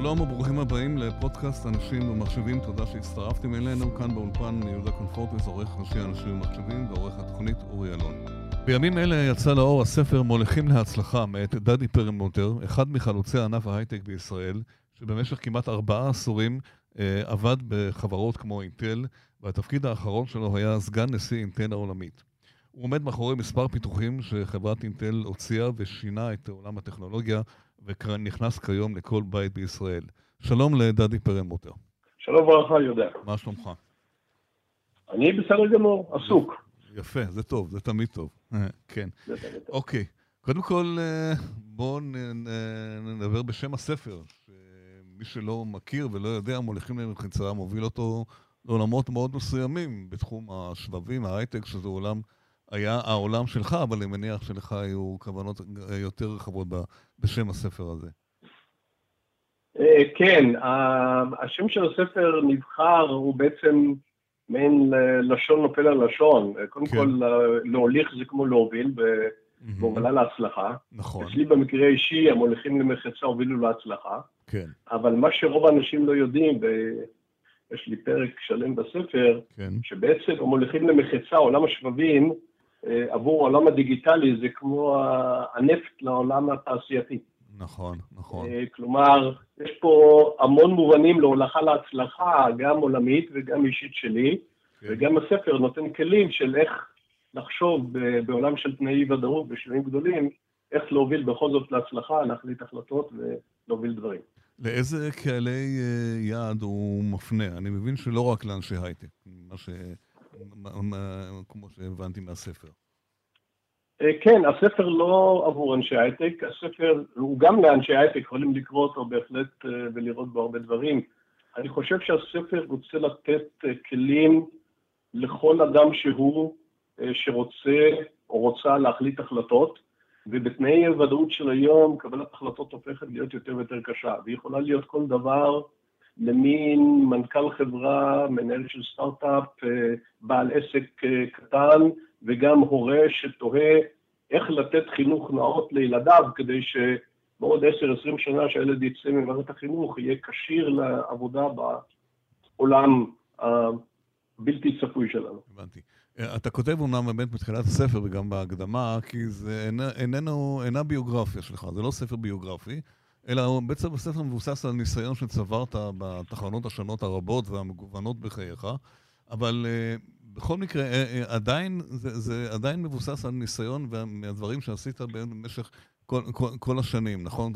שלום וברוכים הבאים לפודקאסט אנשים ומחשבים, תודה שהצטרפתם אלינו. כאן באולפן יהודה קונפורטס, עורך ראשי אנשים ומחשבים ועורך התוכנית אורי אלון. בימים אלה יצא לאור הספר מוליכים להצלחה מאת דדי פרלמוטר, אחד מחלוצי ענף ההייטק בישראל, שבמשך כמעט ארבעה עשורים אה, עבד בחברות כמו אינטל, והתפקיד האחרון שלו היה סגן נשיא אינטל העולמית. הוא עומד מאחורי מספר פיתוחים שחברת אינטל הוציאה ושינה את עולם הטכנולוגיה ונכנס כיום לכל בית בישראל. שלום לדדי פרלמוטר. שלום וברכה, יהודה. מה שלומך? אני בסדר גמור, עסוק. יפה, זה טוב, זה תמיד טוב. כן. אוקיי. קודם כל, אה, בואו נדבר בשם הספר. מי שלא מכיר ולא יודע, מוליכים למחיצה, מוביל אותו לעולמות מאוד מסוימים בתחום השבבים, ההייטק, שזה עולם, היה העולם שלך, אבל אני מניח שלך היו כוונות יותר רחבות בשם הספר הזה. אה, כן, השם של הספר נבחר, הוא בעצם מעין לשון נופל על לשון. קודם כן. כל, להוליך זה כמו להוביל, בהובלה להצלחה. נכון. אצלי במקרה האישי, המוליכים למחצה הובילו להצלחה. כן. אבל מה שרוב האנשים לא יודעים, ויש לי פרק שלם בספר, כן. שבעצם המוליכים למחצה, עולם השבבים, אה, עבור העולם הדיגיטלי זה כמו הנפט לעולם התעשייתי. נכון, נכון. אה, כלומר, יש פה המון מובנים להולכה להצלחה, גם עולמית וגם אישית שלי, כן. וגם הספר נותן כלים של איך לחשוב בעולם של תנאי ודאות ושינויים גדולים, איך להוביל בכל זאת להצלחה, להחליט החלטות ולהוביל דברים. לאיזה קהלי אה, יעד הוא מפנה? אני מבין שלא רק לאנשי הייטק, מה ש... כמו שהבנתי מהספר. אה, כן, הספר לא עבור אנשי הייטק, הספר הוא גם לאנשי הייטק, יכולים לקרוא אותו בהחלט אה, ולראות בו הרבה דברים. אני חושב שהספר רוצה לתת כלים לכל אדם שהוא, שרוצה או רוצה להחליט החלטות, ובתנאי הוודאות של היום, קבלת החלטות הופכת להיות יותר ויותר קשה, והיא יכולה להיות כל דבר למין מנכ"ל חברה, מנהל של סטארט-אפ, אה, בעל עסק אה, קטן, וגם הורה שתוהה איך לתת חינוך נאות לילדיו, כדי שבעוד 10-20 שנה שהילד יצא ממערכת החינוך, יהיה כשיר לעבודה בעולם הבלתי צפוי שלנו. הבנתי. אתה כותב אומנם באמת בתחילת הספר וגם בהקדמה, כי זה איננו, אינה ביוגרפיה שלך, זה לא ספר ביוגרפי, אלא בעצם הספר מבוסס על ניסיון שצברת בתחנות השונות הרבות והמגוונות בחייך, אבל uh, בכל מקרה, uh, uh, עדיין, זה, זה עדיין מבוסס על ניסיון מהדברים שעשית במשך כל, כל, כל השנים, נכון?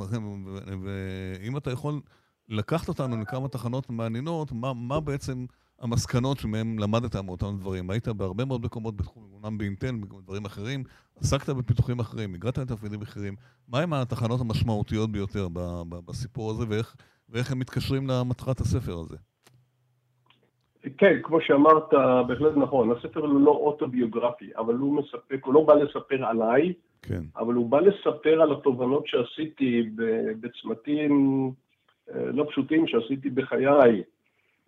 ואם אתה יכול לקחת אותנו לכמה תחנות מעניינות, מה, מה בעצם... המסקנות שמהם למדת מאותם דברים. היית בהרבה מאוד מקומות בתחום, אומנם באינטל, בדברים אחרים, עסקת בפיתוחים אחרים, הגעת לתפקידים אחרים. מהם התחנות המשמעותיות ביותר בסיפור הזה, ואיך, ואיך הם מתקשרים למטרת הספר הזה? כן, כמו שאמרת, בהחלט נכון. הספר הוא לא אוטוביוגרפי, אבל הוא מספק, הוא לא בא לספר עליי, כן. אבל הוא בא לספר על התובנות שעשיתי בצמתים אה, לא פשוטים שעשיתי בחיי.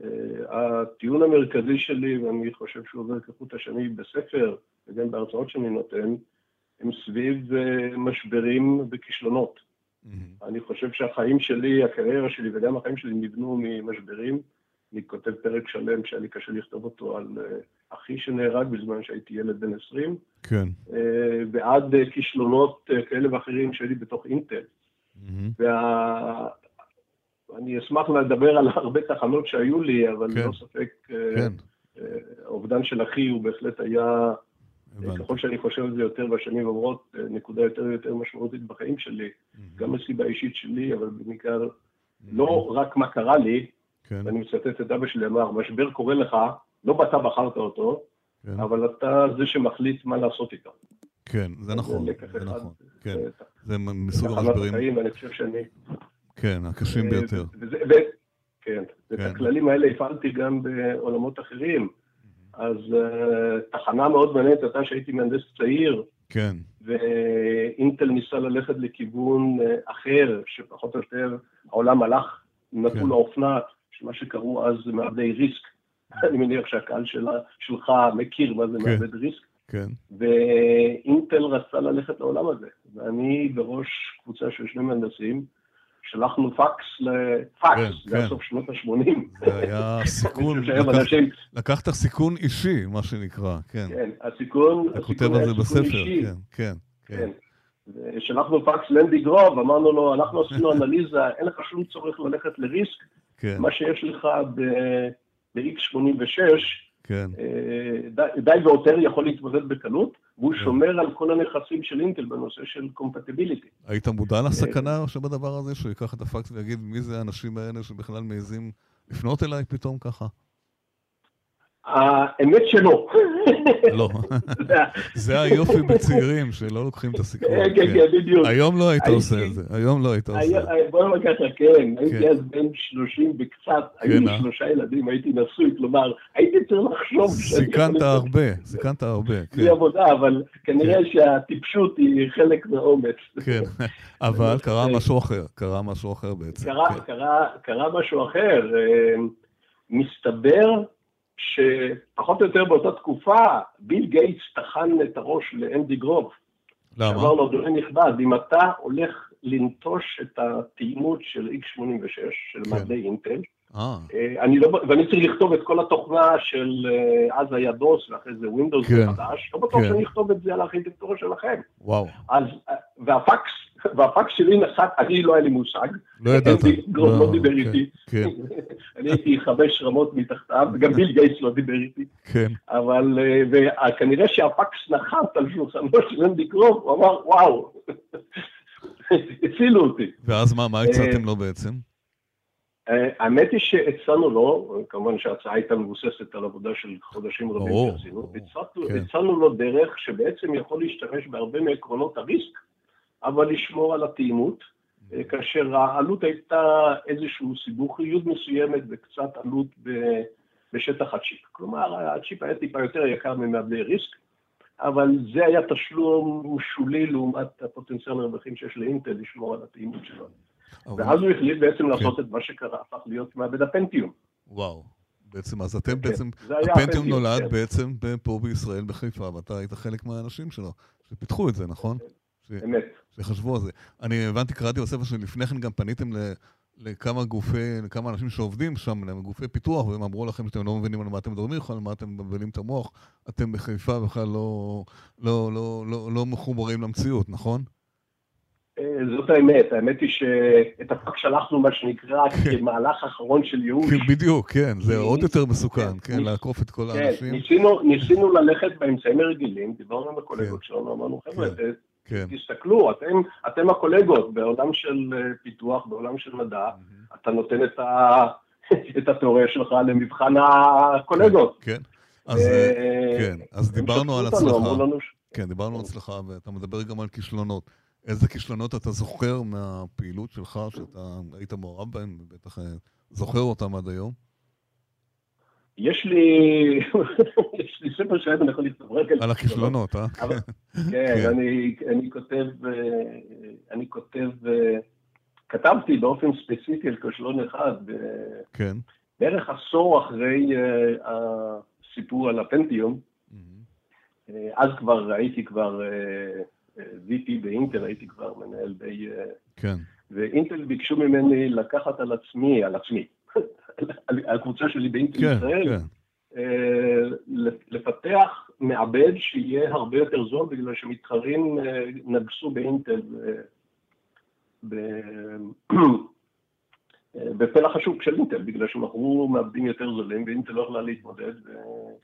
אה, הטיעון המרכזי שלי, ואני חושב שהוא עובר כחוט השני בספר וגם בהרצאות שאני נותן, הם סביב אה, משברים וכישלונות. Mm-hmm. אני חושב שהחיים שלי, הקריירה שלי וגם החיים שלי נבנו ממשברים. אני כותב פרק שלם שהיה לי קשה לכתוב אותו על אה, אחי שנהרג בזמן שהייתי ילד בן 20. כן. ועד כישלונות כאלה ואחרים שהייתי בתוך אינטל. Mm-hmm. וה... אני אשמח לדבר על הרבה תחנות שהיו לי, אבל כן. לא ספק, אה, כן. האובדן של אחי הוא בהחלט היה, הבנתי. ככל שאני חושב על זה יותר בשנים עוברות, אה, נקודה יותר ויותר משמעותית בחיים שלי, mm-hmm. גם מסיבה אישית שלי, אבל בעיקר mm-hmm. לא רק מה קרה לי, כן. ואני מצטט את אבא שלי, אמר, משבר קורה לך, לא אתה בחרת אותו, כן. אבל אתה זה שמחליט מה לעשות איתו. כן, זה נכון, זה נכון, כן, זה מסוג המשברים. ואני חושב שאני כן, הקשים אה, ביותר. וזה, ו, כן, ואת כן. הכללים האלה הפעלתי גם בעולמות אחרים. אז uh, תחנה מאוד מעניינת הייתה שהייתי מהנדס צעיר. כן. ואינטל ניסה ללכת לכיוון uh, אחר, שפחות או יותר העולם הלך, נתנו כן. לאופנה, מה שקראו אז מעבדי ריסק. אני מניח שהקהל שלה, שלך מכיר מה זה כן. מעבד ריסק. כן. ואינטל רצה ללכת לעולם הזה. ואני בראש קבוצה של שני מהנדסים, שלחנו פקס לפקס, זה היה סוף שנות ה-80. זה היה סיכון, לקחת סיכון אישי, מה שנקרא, כן. כן, הסיכון, אתה כותב על זה בספר, כן, כן. כן. שלחנו פקס לאנדי גרוב, אמרנו לו, אנחנו עשינו אנליזה, אין לך שום צורך ללכת לריסק, כן. מה שיש לך ב-X86, כן. אה, די, והותר יכול להתמודד בקלות, והוא כן. שומר על כל הנכסים של אינטל בנושא של קומפטיביליטי. היית מודע לסכנה אה, שבדבר הזה, שהוא ייקח את הפקס ויגיד מי זה האנשים האלה שבכלל מעזים לפנות אליי פתאום ככה? האמת שלא. לא. זה היופי בצעירים, שלא לוקחים את הסיכון. כן, כן, כן, בדיוק. היום לא היית עושה את זה, היום לא היית עושה את זה. בוא נאמר ככה, כן, הייתי כן. אז בן 30 וקצת, היו לי אה? שלושה ילדים, הייתי נשוי, כלומר, הייתי צריך לחשוב... סיכנת הרבה, סיכנת הרבה, כן. בלי עבודה, אבל כנראה שהטיפשות היא חלק מהאומץ. כן, אבל קרה משהו אחר, קרה משהו אחר בעצם. קרה משהו אחר. אה, מסתבר שפחות או יותר באותה תקופה, ביל גייטס טחן את הראש לאנדי גרוב. למה? אמר לו, אדוני נכבד, אם אתה הולך לנטוש את התאימות של x86, של כן. מעבדי אינטל. אני לא, ואני צריך לכתוב את כל התוכנה של אה, אז היה דוס ואחרי זה ווינדוס כן. חדש, לא בטוח כן. שאני אכתוב את זה על הארכיטקטורה שלכם. וואו. אז, והפקס, והפקס שלי נחת, אני לא היה לי מושג. לא ידעת. גרוב לא, לא דיבר כן, איתי. כן. אני הייתי חמש רמות מתחתיו, וגם ביל גייטס לא דיבר איתי. כן. אבל כנראה שהפקס נחת על שולחנו של אנדי גרוב, הוא אמר, וואו, הצילו אותי. ואז מה, מה הצעתם לו בעצם? אה, האמת היא שהצענו לו, כמובן שההצעה הייתה מבוססת על עבודה של חודשים רבים שעשינו, כן. הצענו לו דרך שבעצם יכול להשתמש בהרבה מעקרונות הריסק, אבל לשמור על התאימות, אה, כאשר העלות הייתה איזשהו סיבוכיות מסוימת וקצת עלות בשטח הצ'יפ. כלומר, הצ'יפ היה טיפה יותר יקר ממעבדי ריסק, אבל זה היה תשלום שולי לעומת הפוטנציאל הרווחים שיש לאינטל לשמור על התאימות שלנו. ואז הוא החליט בעצם כן. לעשות את מה שקרה, הפך להיות מעבד הפנטיום. וואו. בעצם, אז אתם כן, בעצם, הפנטיום נולד כן. בעצם פה בישראל, בחיפה, ואתה היית חלק מהאנשים שלו, שפיתחו את זה, נכון? אמת. שחשבו על זה. אני הבנתי, קראתי בספר שלפני כן גם פניתם לכמה גופי, לכמה אנשים שעובדים שם, גופי פיתוח, והם אמרו לכם שאתם לא מבינים על מה אתם מדברים בכלל, על מה אתם מבלבלים את המוח. אתם בחיפה בכלל לא, לא, לא, לא, לא מחוברים למציאות, נכון? אה, זאת האמת, האמת היא שאת הפאק שלחנו מה שנקרא כן. כמהלך אחרון של ייאוש. כן, בדיוק, כן, זה עוד יותר מסוכן, כן, לעקוף את כל כן, האנשים. ניסינו ללכת באמצעים הרגילים, דיברנו עם הקולגות שלנו, אמרנו, חבר'ה, תסתכלו, אתם הקולגות בעולם של אה, פיתוח, בעולם של מדע, אתה נותן את התיאוריה שלך למבחן הקולגות. כן, אז אה, דיברנו על הצלחה. כן, דיברנו על הצלחה, ואתה מדבר גם על כישלונות. איזה כישלונות אתה זוכר מהפעילות שלך, שאתה היית מעורב בהם, ובטח אה, זוכר אותם עד היום? יש לי, יש לי ספר שלם, אני יכול לכתוב רק על הכישלונות, אה? כן, כן. אני כותב, אה, אני כותב, אה, כתבתי באופן ספציפי על כישלון אחד, כן. בערך עשור אחרי הסיפור על הפנטיום, אז כבר הייתי כבר VP באינטל, הייתי כבר מנהל ב... כן. ואינטל ביקשו ממני לקחת על עצמי, על עצמי, על הקבוצה שלי באינטל כן, ישראל, כן. אה, לפתח מעבד שיהיה הרבה יותר זול בגלל שמתחרים אה, נגסו באינטל בפלח השוק של אינטל, בגלל שמכרו מעבדים יותר זולים ואינטל לא יכלה להתמודד.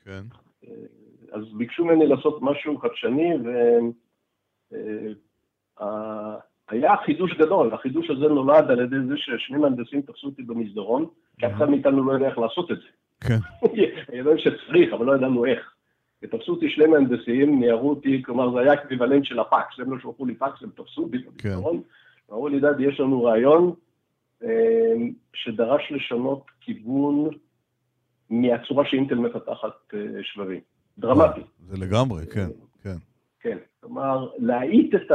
כן. אה, אז ביקשו ממני לעשות משהו חדשני, אה, היה חידוש גדול, החידוש הזה נולד על ידי זה ששני מהנדסים תפסו אותי במסדרון, כי אף אחד מאיתנו לא יודע איך לעשות את זה. כן. ידענו שצריך, אבל לא ידענו איך. ותפסו אותי שני מהנדסים, ניערו אותי, כלומר זה היה אקוויוולנט של הפקס, הם לא שלחו לי פקס, הם תפסו אותי במסדרון, כן. אמרו לי, דדי, יש לנו רעיון אה, שדרש לשנות כיוון מהצורה שאינטל מפתחת אה, שבבים. דרמטי. זה לגמרי, כן, כן. כן, כלומר, להאיט את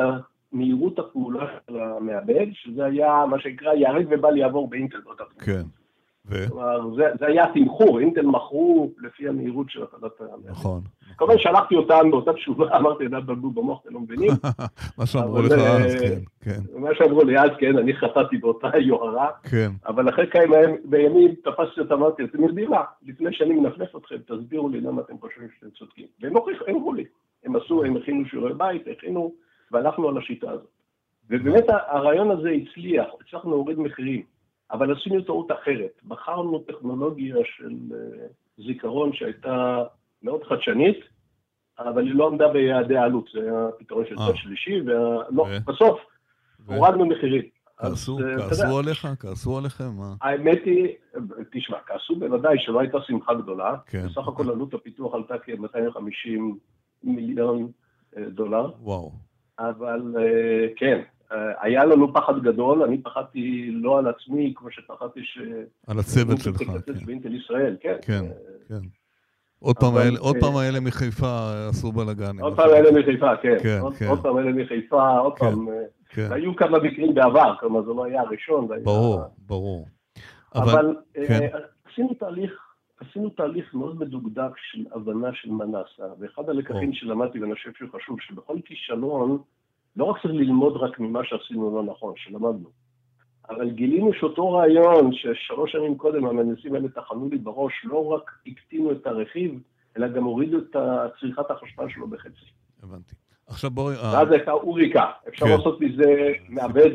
מהירות הפעולה של המעבד, שזה היה מה שנקרא ייהרג ובל יעבור באינטל באותה תקופה. כן. ו... כלומר, זה, זה היה תמחור, אינטל מכרו לפי המהירות של הפעלת המעבד. נכון, כמובן שלחתי אותם באותה תשובה, אמרתי, אתה בלבול במוח, אתם לא מבינים. מה שאמרו לך אז, כן, כן. מה שאמרו לי אז, כן, אני חטאתי באותה יוהרה. כן. אבל אחרי כמה בימים תפסתי אותם, אמרתי, אתם יודעים מה, לפני שאני מנפנף אתכם, תסבירו לי למה אתם חושבים שאתם צודקים. והם אמרו לי, הם עשו, הם הכינו שיעורי בית, הכינו, והלכנו על השיטה הזאת. ובאמת הרעיון הזה הצליח, הצלחנו להוריד מחירים, אבל עשינו טעות אחרת. בחרנו טכנולוגיה של אה, זיכרון שהייתה מאוד חדשנית, אבל היא לא עמדה ביעדי העלות, זה היה פתרון של צד אה. שלישי, ובסוף הורדנו מחירים. כעסו, אה, כעסו עליך? כעסו עליכם? האמת היא, תשמע, כעסו בוודאי שלא הייתה שמחה גדולה. כן. בסך הכל עלות הפיתוח עלתה כ-250 מיליון דולר. וואו. אבל כן, אה, היה לנו פחד גדול, אני פחדתי לא על עצמי, כמו שפחדתי ש... על הצוות שלך, כן. באינטל ישראל, כן. כן, כן. עוד פעם, האלה, עוד פעם האלה מחיפה עשו בלאגן. עוד פעם האלה מחיפה, כן. כן, עוד, כן. עוד פעם האלה מחיפה, עוד כן, פעם. אה, כן. היו כמה מקרים בעבר, כלומר זה לא היה הראשון. ברור, היה... ברור. אבל, אבל כן. אה, עשינו תהליך, עשינו תהליך מאוד מדוקדק של הבנה של מה נעשה, ואחד הלקחים שלמדתי, ואני חושב שהוא חשוב, שבכל כישלון, לא רק צריך ללמוד רק ממה שעשינו לא נכון, שלמדנו, אבל גילינו שאותו רעיון ששלוש שנים קודם המהנדסים האלה טחנו לי בראש, לא רק הקטינו את הרכיב, אלא גם הורידו את צריכת החשמל שלו בחצי. הבנתי. עכשיו בואי... אה, ואז הייתה אוריקה, אפשר כן. לעשות מזה מעבד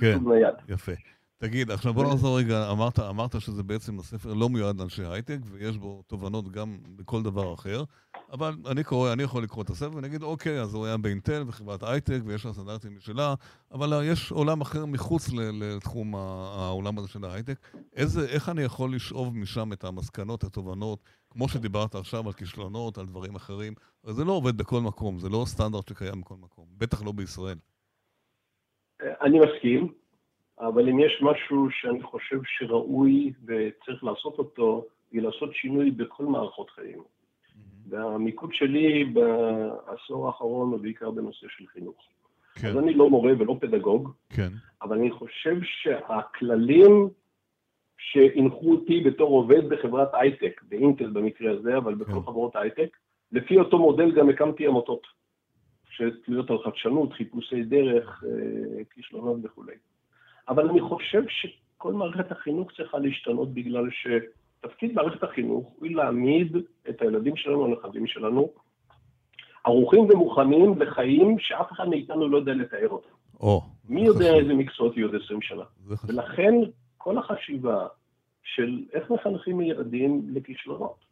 כן. נייד. יפה. תגיד, עכשיו בוא נחזור רגע, אמרת, אמרת שזה בעצם הספר לא מיועד לאנשי הייטק, ויש בו תובנות גם בכל דבר אחר, אבל אני קורא, אני יכול לקרוא את הספר ואני אגיד, אוקיי, אז הוא היה באינטל וחברת הייטק, ויש לה סטנדרטים משלה, אבל יש עולם אחר מחוץ לתחום העולם הזה של ההייטק. איזה, איך אני יכול לשאוב משם את המסקנות, התובנות, כמו שדיברת עכשיו על כישלונות, על דברים אחרים? זה לא עובד בכל מקום, זה לא סטנדרט שקיים בכל מקום, בטח לא בישראל. אני מסכים. אבל אם יש משהו שאני חושב שראוי וצריך לעשות אותו, היא לעשות שינוי בכל מערכות חיים. Mm-hmm. והמיקוד שלי בעשור האחרון הוא בעיקר בנושא של חינוך. כן. אז אני לא מורה ולא פדגוג, כן. אבל אני חושב שהכללים שהנחו אותי בתור עובד בחברת הייטק, באינטל במקרה הזה, אבל בכל כן. חברות הייטק, לפי אותו מודל גם הקמתי עמותות, שתלויות על חדשנות, חיפושי דרך, אה, כישלונות וכולי. אבל אני חושב שכל מערכת החינוך צריכה להשתנות בגלל שתפקיד מערכת החינוך הוא להעמיד את הילדים שלנו, הנכדים שלנו, ערוכים ומוכנים לחיים שאף אחד מאיתנו לא יודע לתאר אותם. או, מי יודע חשוב. איזה מקצועות יהיו עוד 20 שנה? ולכן כל החשיבה של איך מחנכים ילדים לכישלונות.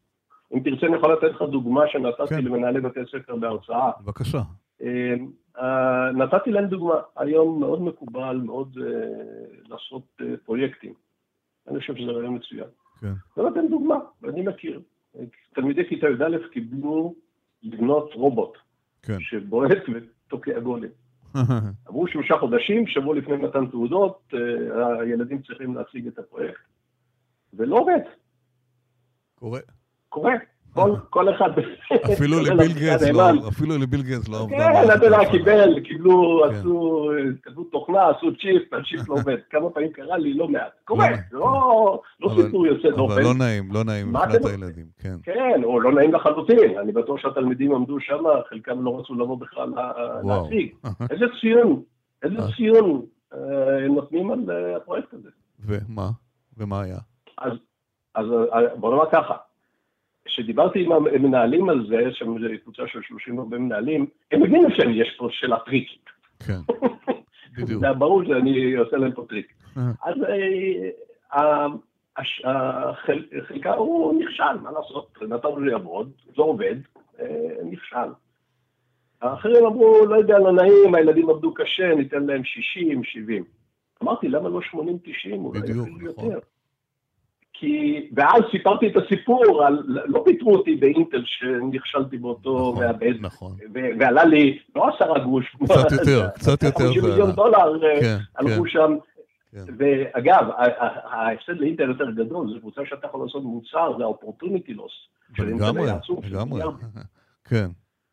אם תרצה, אני יכול לתת לך דוגמה שנתתי כן. למנהלי בתי ספר בהרצאה. בבקשה. אמ, אה, נתתי להם דוגמה, היום מאוד מקובל מאוד אה, לעשות אה, פרויקטים. אני חושב שזה רעיון מצוין. כן. נותן דוגמה, ואני מכיר. תלמידי כיתה י"א קיבלו לבנות רובוט, כן. שבועט ותוקע גולים. עברו שלושה חודשים, שבוע לפני מתן תעודות, הילדים צריכים להציג את הפרויקט. ולא עובד. קורה. קורה. כל אחד... אפילו לביל גייטס לא, אפילו לביל גייטס לא עבדה. כן, אתה יודע, קיבל, קיבלו, כן. עשו, כתבו תוכנה, עשו צ'יפ, הצ'יפ לא עובד. כמה פעמים קרה לי, לא מעט. קורה, לא, לא סיפור יוצא דופן. אבל לא נעים, לא נעים מבחינת הילדים, כן. כן, או לא נעים לחלוטין. אני בטוח שהתלמידים עמדו שם, חלקם לא רצו לבוא בכלל להציג. איזה ציון, איזה אה. ציון אה, נותנים על אה, הפרויקט הזה. ומה? ומה היה? אז בוא נאמר ככה. כשדיברתי עם המנהלים על זה, שם זו קבוצה של 30 הרבה מנהלים, הם הבינו שיש פה שאלה טריקית. כן, בדיוק. זה ברור שאני עושה להם פה טריק. אה. אז אה, חלקה הוא נכשל, מה לעשות? נתנו לי לעבוד, זה עובד, אה, נכשל. האחרים אמרו, לא יודע, לא נעים, הילדים עבדו קשה, ניתן להם 60, 70. אמרתי, למה לא 80, 90? אולי אפילו נכון. יותר. כי, ואז סיפרתי את הסיפור על, לא פיטרו אותי באינטל שנכשלתי באותו נכון, מעבד, נכון. ועלה לי לא עשרה גרוש, קצת יותר, קצת יותר, 50 מיליון דולר אה, כן, הלכו כן. שם, כן. ואגב, ההפסד לאינטל יותר גדול, זו קבוצה שאתה יכול לעשות מוצר, זה ה-opportunity loss. לגמרי, לגמרי, כן.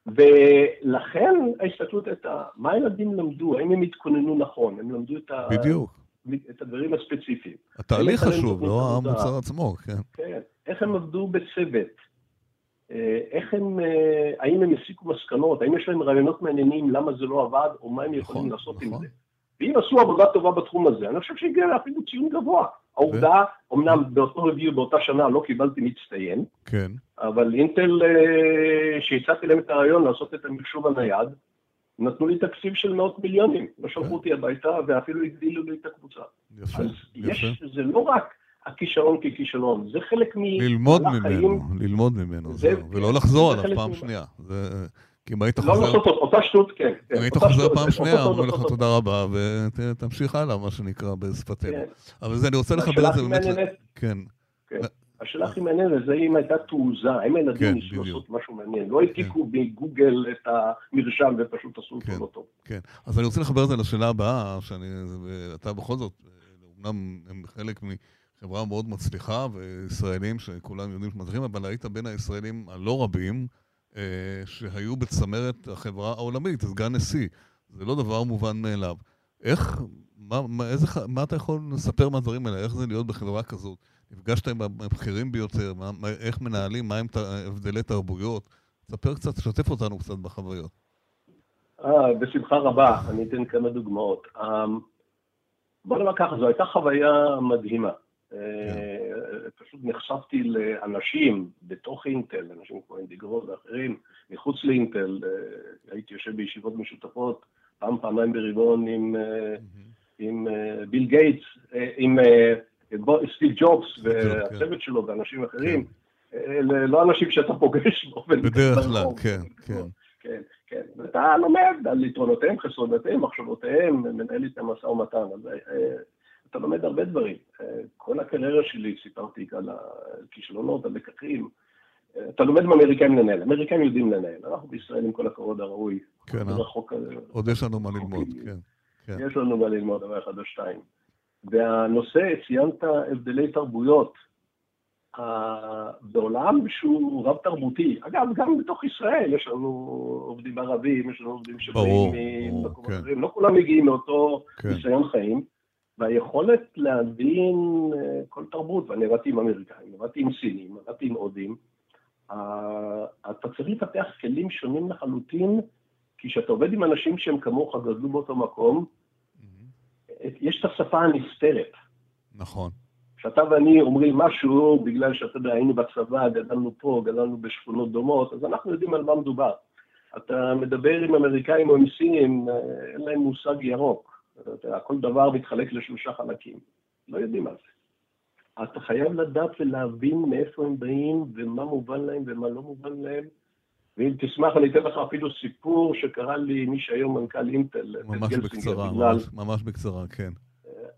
ולכן ההסתכלות הייתה, מה הילדים למדו, האם הם התכוננו נכון, הם למדו את ה... בדיוק. את הדברים הספציפיים. התהליך חשוב, לא המוצר עצמו, כן. כן, איך הם עבדו בצוות, איך הם, האם הם הסיקו מסקנות, האם יש להם רעיונות מעניינים למה זה לא עבד, או מה הם יכולים נכון, לעשות נכון. עם זה. ואם עשו עבודה טובה בתחום הזה, אני חושב שהגיע אפילו ציון גבוה. העובדה, אמנם באותו רביעי באותה שנה לא קיבלתי מצטיין, כן. אבל אינטל, שהצעתי להם את הרעיון לעשות את המחשוב הנייד, נתנו לי תקציב של מאות מיליונים, לא שלחו כן. אותי הביתה ואפילו הגדילו לי את הקבוצה. יפה, אז יפה. יש, זה לא רק הכישלון ככישלון, זה חלק מ... ללמוד ממנו, ללמוד ממנו, זה, ולא כן, לחזור עליו פעם שנייה. זה... כי אם היית לא חוזר... לא לעשות אותה שטות, כן. אם היית חוזר פעם שנייה, אומרים לך תודה רבה, ותמשיך הלאה, מה שנקרא, בשפתנו. כן. אבל זה, אני רוצה לחבר את זה באמת... כן. השאלה הכי מעניינת זה אם הייתה תעוזה, האם הילדים כן, ניסו לעשות משהו מעניין, לא העתיקו כן. בגוגל את המרשם ופשוט עשו אותו לא טוב. כן, אז אני רוצה לחבר את זה לשאלה הבאה, שאתה בכל זאת, אומנם הם חלק מחברה מאוד מצליחה, וישראלים שכולם יודעים שמצליחים, אבל היית בין הישראלים הלא רבים אה, שהיו בצמרת החברה העולמית, סגן נשיא. זה לא דבר מובן מאליו. איך, מה, מה, איזה, מה אתה יכול לספר מהדברים האלה? איך זה להיות בחברה כזאת? נפגשת עם הבכירים ביותר, מה, איך מנהלים, מה עם הבדלי תרבויות? ספר קצת, תשתף אותנו קצת בחוויות. אה, בשמחה רבה, אני אתן כמה דוגמאות. אמ, בוא נאמר ככה, זו הייתה חוויה מדהימה. כן. אה, פשוט נחשפתי לאנשים בתוך אינטל, אנשים כמו אינדיגרו ואחרים, מחוץ לאינטל, אה, הייתי יושב בישיבות משותפות, פעם, פעמיים ברבעון עם, עם ביל גייטס, עם סטיב ג'ובס והצוות שלו ואנשים אחרים, כן. אלה לא אנשים שאתה פוגש באופן... בדרך כלל, כן, כן. כן, כן. ואתה לומד על יתרונותיהם, חסרונותיהם, מחשבותיהם, מנהל איתם משא ומתן. אז אה, אתה לומד הרבה דברים. אה, כל הקריירה שלי סיפרתי על הכישלונות, הלקחים. אה, אתה לומד מאמריקאים לנהל, אמריקאים יודעים לנהל, אנחנו בישראל עם כל הכבוד הראוי. כן, עוד יש לנו מה ללמוד, כן. כן. יש לנו מה ללמוד, דבר אחד או שתיים. והנושא, ציינת הבדלי תרבויות. בעולם שהוא רב תרבותי, אגב, גם בתוך ישראל יש לנו עובדים ערבים, יש לנו עובדים שבאים ממקומות כן. אחרים, לא כולם מגיעים מאותו כן. ניסיון חיים, והיכולת להבין אה, כל תרבות, ואני עבדתי עם אמריקאים, עבדתי עם סינים, עבדתי עם הודים, אתה צריך לפתח כלים שונים לחלוטין, כי כשאתה עובד עם אנשים שהם כמוך, גדלו באותו מקום, יש את השפה הנסתרת. נכון. כשאתה ואני אומרים משהו, בגלל שאתה יודע, היינו בצבא, גדלנו פה, גדלנו בשכונות דומות, אז אנחנו יודעים על מה מדובר. אתה מדבר עם אמריקאים או עם סינים, אין להם מושג ירוק. אתה כל דבר מתחלק לשלושה חלקים. לא יודעים על זה. אתה חייב לדעת ולהבין מאיפה הם באים, ומה מובן להם ומה לא מובן להם. ואם תשמח, אני אתן לך אפילו סיפור שקרה לי מי שהיום מנכ"ל אינטל. ממש בקצרה, בגלל... ממש, ממש בקצרה, כן.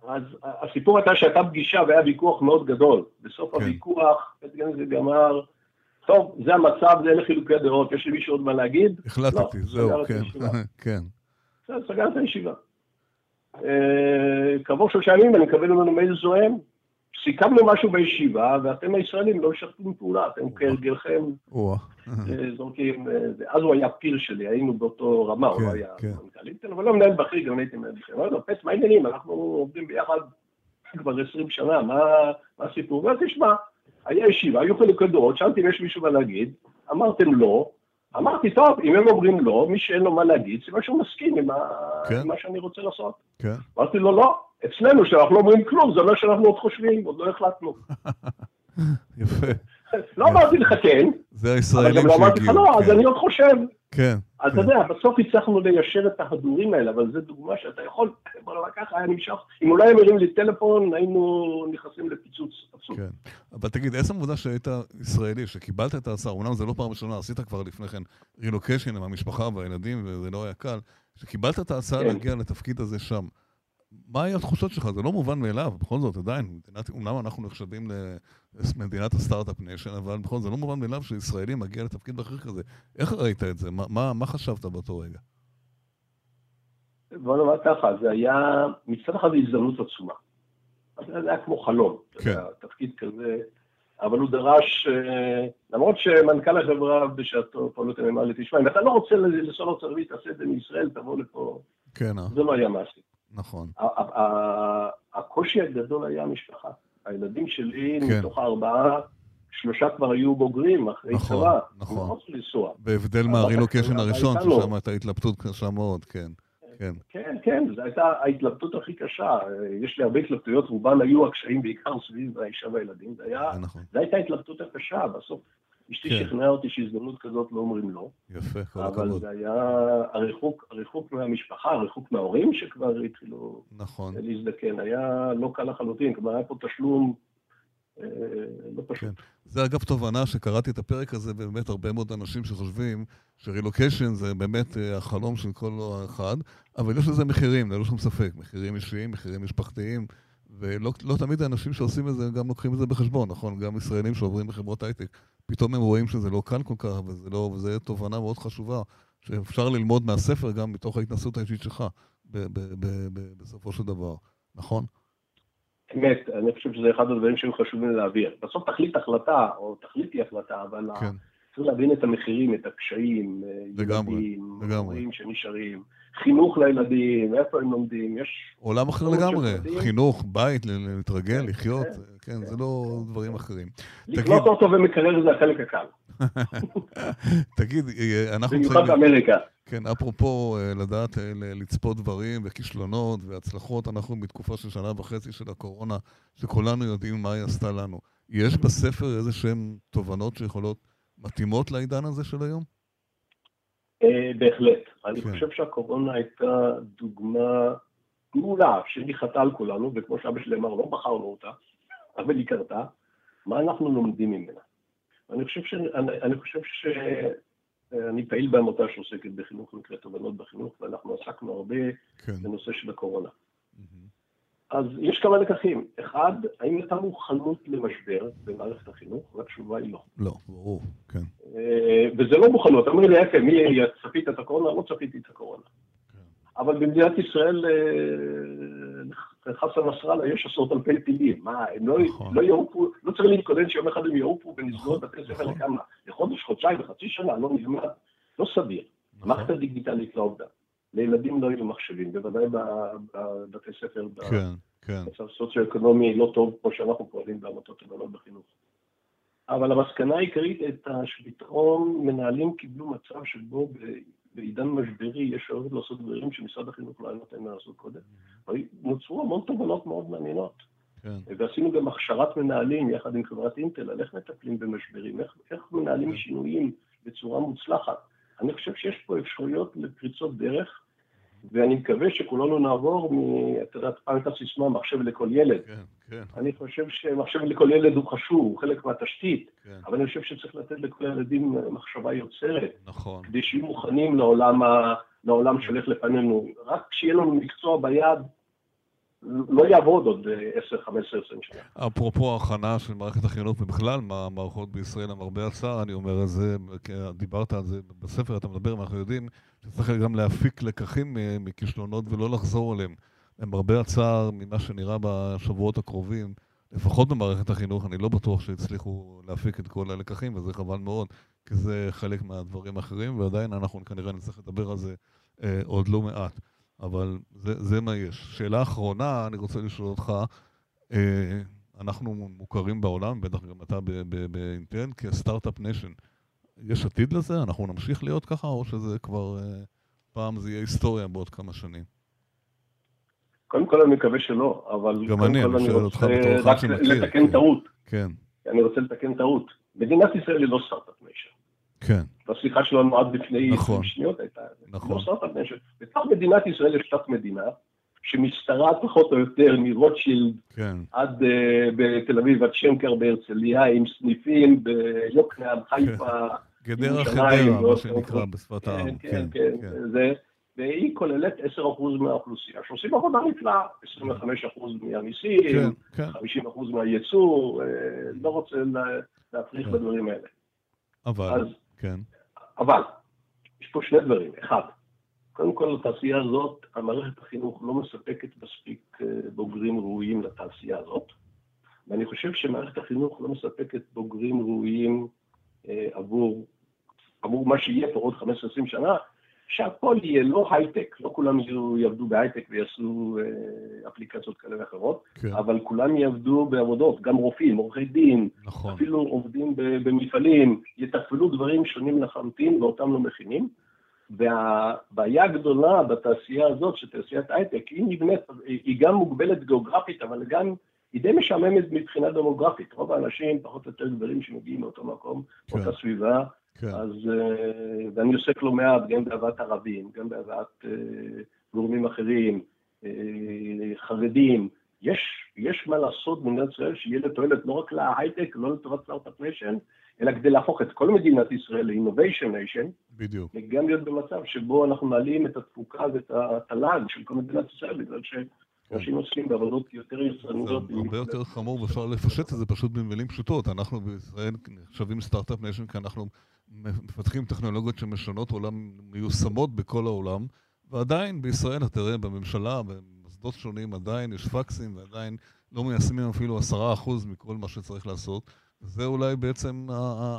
אז הסיפור הייתה שהייתה פגישה והיה ויכוח מאוד גדול. בסוף כן. הוויכוח, בית גנזי גמר, טוב, זה המצב, זה אלה חילוקי דעות, יש למישהו עוד מה להגיד? החלטתי, לא, זהו, כן, כן. סגר את הישיבה. אה, כעבור שלושה ימים אני מקבל ממנו מייל זוהם, סיכמנו משהו בישיבה, ואתם הישראלים לא משתפים פעולה, אתם כהרגלכם אה, זורקים, אה, אז הוא היה פיר שלי, היינו באותו רמה, הוא כן, היה כן. מנכ"ל אינטל, אבל לא מנהל בכיר, גם הייתי מנהל בכיר. אמרתי לו, פס, מה העניינים? אנחנו עובדים ביחד כבר 20 שנה, מה הסיפור? ואז תשמע, היה ישיבה, היו חילוקי דורות, שאלתי אם יש מישהו מה להגיד, אמרתם לא, אמרתי, טוב, אם הם אומרים לא, מי שאין לו מה להגיד, סימן שהוא מסכים עם, כן. מה שאני רוצה לעשות. אמרתי לו, לא, אצלנו, שאנחנו לא אומרים כלום, זה אומר שאנחנו עוד חושבים, עוד לא החלטנו. יפה. לא אמרתי לך כן, זה הישראלים שהגיעו. אבל גם לא אמרתי לך לא, אז כן. אני עוד חושב. כן. אז אתה כן. יודע, בסוף הצלחנו ליישר את ההדורים האלה, אבל זו דוגמה שאתה יכול, בוא נאמר ככה, היה נמשך, אם אולי הם הרים לי טלפון, היינו נכנסים לפיצוץ עצום. כן. אבל תגיד, עצם העובדה שהיית ישראלי, שקיבלת את ההצעה, אומנם זה לא פעם ראשונה, עשית כבר לפני כן רילוקיישן עם המשפחה והילדים, וזה לא היה קל, שקיבלת את ההצעה כן. להגיע לתפקיד הזה שם. מה היו התחושות שלך? זה לא מובן מאליו, בכל זאת, עדיין, מדינת, אומנם אנחנו נחשבים למדינת ה start-up nation, אבל בכל זאת, זה לא מובן מאליו שישראלי מגיע לתפקיד בכיר כזה. איך ראית את זה? מה, מה, מה חשבת באותו רגע? בוא נאמר ככה, זה היה מצד אחד הזדמנות עצומה. זה היה כמו חלום, כן. תפקיד כזה, אבל הוא דרש, אה, למרות שמנכ"ל החברה בשעתו, פועלו תמימה לי, תשמע, אם אתה לא רוצה לנסוע לארצות הברית, תעשה את זה מישראל, תבוא לפה. כן. זה לא היה מעשי. נכון. הקושי הגדול היה המשפחה. הילדים שלי, כן. מתוך הארבעה, שלושה כבר היו בוגרים אחרי נכון, צבא. נכון. הם לא לנסוע. בהבדל מהרילוקיישן הראשון, איתנו. ששם הייתה התלבטות קשה מאוד, כן. כן, כן, כן, זו הייתה ההתלבטות הכי קשה. יש לי הרבה התלבטויות, רובן היו הקשיים בעיקר סביב האישה והילדים. זה היה, זה נכון. זו הייתה ההתלבטות הקשה. בסוף אשתי כן. שכנעה אותי שהזדמנות כזאת לא אומרים לא. יפה, כל אבל הכבוד. זה היה הריחוק, הריחוק מהמשפחה, הריחוק מההורים שכבר התחילו נכון. להזדקן. היה לא קל לחלוטין, כלומר היה פה תשלום אה, לא פשוט. כן. זה אגב תובנה שקראתי את הפרק הזה, ובאמת הרבה מאוד אנשים שחושבים שרילוקיישן זה באמת אה, החלום של כל אחד, אבל יש לזה מחירים, ללא שום ספק. מחירים אישיים, מחירים משפחתיים, ולא לא תמיד האנשים שעושים את זה גם לוקחים את זה בחשבון, נכון? גם ישראלים שעוברים בחברות הייטק, פתאום הם רואים שזה לא קל כל כך, וזה לא, וזה תובנה מאוד חשובה, שאפשר ללמוד מהספר גם מתוך ההתנסות האישית שלך, ב- ב- ב- ב- בסופו של דבר, נכון? אמת, אני חושב שזה אחד הדברים שהיו חשובים להעביר. בסוף תחליט החלטה, או תחליטי החלטה, אבל כן. צריך להבין את המחירים, את הקשיים, אה, לגמרי, לגמרי. שנשארים, חינוך לילדים, איפה הם לומדים, יש... עולם אחר לגמרי. חינוך, בית, להתרגל, כן, לחיות, כן, כן, זה לא דברים אחרים. לקנות אוטו ומקרר זה החלק הקל, תגיד, אה, אנחנו במיוחד נמצאים, באמריקה. כן, אפרופו אה, לדעת אה, לצפות דברים וכישלונות והצלחות, אנחנו בתקופה של שנה וחצי של הקורונה, שכולנו יודעים מה היא עשתה לנו. יש בספר איזה שהן תובנות שיכולות, מתאימות לעידן הזה של היום? אה, בהחלט. אני כן. חושב שהקורונה הייתה דוגמה מעולה שניחתה על כולנו, וכמו שאבא שלי אמר, לא בחרנו אותה, אבל היא קרתה, מה אנחנו לומדים ממנה. אני חושב ש... אני, אני חושב ש... אני פעיל בעמותה שעוסקת בחינוך ונקראת תובנות בחינוך, ואנחנו עסקנו הרבה כן. בנושא של הקורונה. מהמם. אז יש כמה לקחים. אחד, האם הייתה מוכנות למשבר במערכת החינוך? והתשובה היא לא. לא, ברור, כן. אה, וזה לא מוכנות. אומר לי, יפה, מי צפית את הקורונה? לא צפיתי את הקורונה. כן. אבל במדינת ישראל, אה, לחסן נסראללה יש עשרות אלפי טילים. מה, הם לא, נכון. לא יעופו, לא צריך להתכונן שיום אחד הם יעופו ונסגור את נכון, בתי ספר נכון. לכמה? לחודש, חודשיים, לחצי שנה, לא נלמד. לא סביר. נכון. מערכת הדיגיטלית לא עובדה. לילדים לא היו מחשבים, בוודאי בבתי ספר, כן, כן. במצב סוציו-אקונומי לא טוב, כמו שאנחנו פועלים בעמותות הגדולות בחינוך. אבל המסקנה העיקרית הייתה שפתאום מנהלים קיבלו מצב שבו בעידן משברי יש אפשרות לעשות דברים שמשרד החינוך לא היה נותן לעשות קודם. נוצרו המון תובנות מאוד מעניינות. כן. ועשינו גם הכשרת מנהלים יחד עם חברת אינטל על איך מטפלים במשברים, איך, איך מנהלים כן. שינויים בצורה מוצלחת. אני חושב שיש פה אפשרויות לפריצות דרך, ואני מקווה שכולנו נעבור מ... את יודעת, פעם הייתה סיסמה מחשב לכל ילד. כן, כן, אני חושב שמחשב לכל ילד הוא חשוב, הוא חלק מהתשתית, כן, אבל אני חושב שצריך לתת לכל הילדים מחשבה יוצרת, נכון. כדי שיהיו מוכנים לעולם, ה... לעולם שהולך לפנינו. רק כשיהיה לנו מקצוע ביד, לא יעבוד עוד אה, 10, 15, 20 שנה. אפרופו הכנה של מערכת החינוך ובכלל, מה המערכות בישראל, למרבה הצער, אני אומר את זה, כי דיברת על זה בספר, אתה מדבר, ואנחנו יודעים שצריך גם להפיק לקחים מ- מכישלונות ולא לחזור עליהם. למרבה הצער, ממה שנראה בשבועות הקרובים, לפחות במערכת החינוך, אני לא בטוח שהצליחו להפיק את כל הלקחים, וזה חבל מאוד, כי זה חלק מהדברים האחרים, ועדיין אנחנו כנראה נצטרך לדבר על זה אה, עוד לא מעט. אבל זה, זה מה יש. שאלה אחרונה, אני רוצה לשאול אותך, אה, אנחנו מוכרים בעולם, בטח גם אתה ב- ב- באינטל, כ start-up nation. יש עתיד לזה? אנחנו נמשיך להיות ככה, או שזה כבר אה, פעם זה יהיה היסטוריה בעוד כמה שנים? קודם כל אני מקווה שלא, אבל גם אני, אני שואל אותך בתור אחד רק שמכיר, לתקן כן. טעות. כן, אני רוצה לתקן טעות. מדינת ישראל היא לא start-up nation. כן, בשיחה שלנו עד לפני נכון. 20 שניות הייתה, נכון. בתוך מדינת ישראל יש תת מדינה, שמשתרעת פחות או יותר מרוטשילד כן, עד אה, בתל אביב, עד שנקר בהרצליה, עם סניפים ביוקנעם, חיפה, גדרה חדרה, מה שנקרא בשפת העם. כן, כן, כן, זה, והיא כוללת 10% מהאוכלוסייה, שעושים עבודה נפלאה, 25% מהמיסים, כן, כן. 50% מהייצור, אה, לא רוצה לה- להפריך כן. בדברים האלה. אבל, אז, כן, אבל, יש פה שני דברים. אחד, קודם כל לתעשייה הזאת, המערכת החינוך לא מספקת מספיק אה, בוגרים ראויים לתעשייה הזאת, ואני חושב שמערכת החינוך לא מספקת בוגרים ראויים אה, עבור, עבור מה שיהיה פה עוד 15-20 שנה, שהכל יהיה לא הייטק, לא כולם יעבדו בהייטק ויעשו אה, אפליקציות כאלה ואחרות, כן. אבל כולם יעבדו בעבודות, גם רופאים, עורכי דין, נכון. אפילו עובדים במפעלים, יתפעלו דברים שונים לחלוטין ואותם לא מכינים. והבעיה הגדולה בתעשייה הזאת, שתעשיית הייטק, היא נבנית, היא גם מוגבלת גיאוגרפית, אבל גם היא די משעממת מבחינה דמוגרפית. רוב האנשים, פחות או יותר גדולים שמגיעים מאותו מקום, כן. מאותה סביבה, כן. אז, אה, ואני עוסק לא מעט גם בהבאת ערבים, גם בהבאת אה, גורמים אחרים, אה, חרדים. יש, יש מה לעשות במדינת ישראל שיהיה לתועלת לא רק להייטק, לא לטובת start-up nation, אלא כדי להפוך את כל מדינת ישראל ל-innovation nation. בדיוק. וגם להיות במצב שבו אנחנו מעלים את התפוקה ואת התל"ג של כל מדינת ישראל, בגלל ש... אנשים עוסקים בעבודות יותר יצרניות. זה הרבה יותר חמור, ואפשר לפשט את זה פשוט במילים פשוטות. אנחנו בישראל נחשבים start-up nation, כי אנחנו מפתחים טכנולוגיות שמשנות עולם, מיושמות בכל העולם, ועדיין בישראל, אתה תראה, בממשלה, במוסדות שונים, עדיין יש פקסים, ועדיין לא מיישמים אפילו עשרה אחוז מכל מה שצריך לעשות. זה אולי בעצם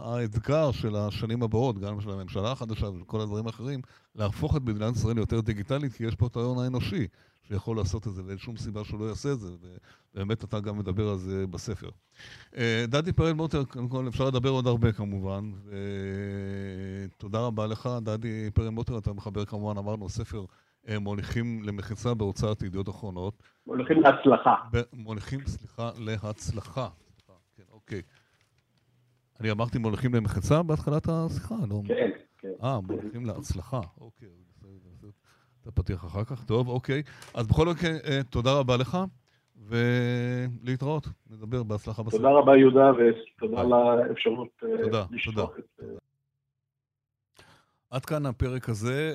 האתגר של השנים הבאות, גם של הממשלה החדשה וכל הדברים האחרים, להפוך את מדינת ישראל ליותר דיגיטלית, כי יש פה את ההון האנושי. שיכול לעשות את זה, ואין שום סיבה שהוא לא יעשה את זה, ובאמת אתה גם מדבר על זה בספר. אה, דדי פרל מוטר, קודם כל אפשר לדבר עוד הרבה כמובן, ותודה רבה לך, דדי פרל מוטר, אתה מחבר כמובן, אמרנו, ספר אה, מוליכים למחיצה בהוצאת ידיעות אחרונות. מוליכים להצלחה. מוליכים, סליחה, להצלחה. כן, אוקיי. אני אמרתי מוליכים למחיצה בהתחלת השיחה, לא? כן, כן. אה, מוליכים להצלחה, אוקיי. את הפתיח אחר כך. טוב, אוקיי. אז בכל מקרה, אה, תודה רבה לך, ולהתראות. נדבר בהצלחה בסוף. תודה רבה, יהודה, ותודה על האפשרות אה, לשלוח את... אה, עד כאן הפרק הזה,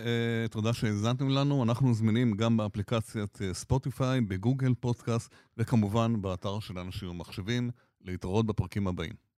תודה שהאזנתם לנו. אנחנו זמינים גם באפליקציית ספוטיפיי, בגוגל פודקאסט, וכמובן באתר של אנשים ומחשבים. להתראות בפרקים הבאים.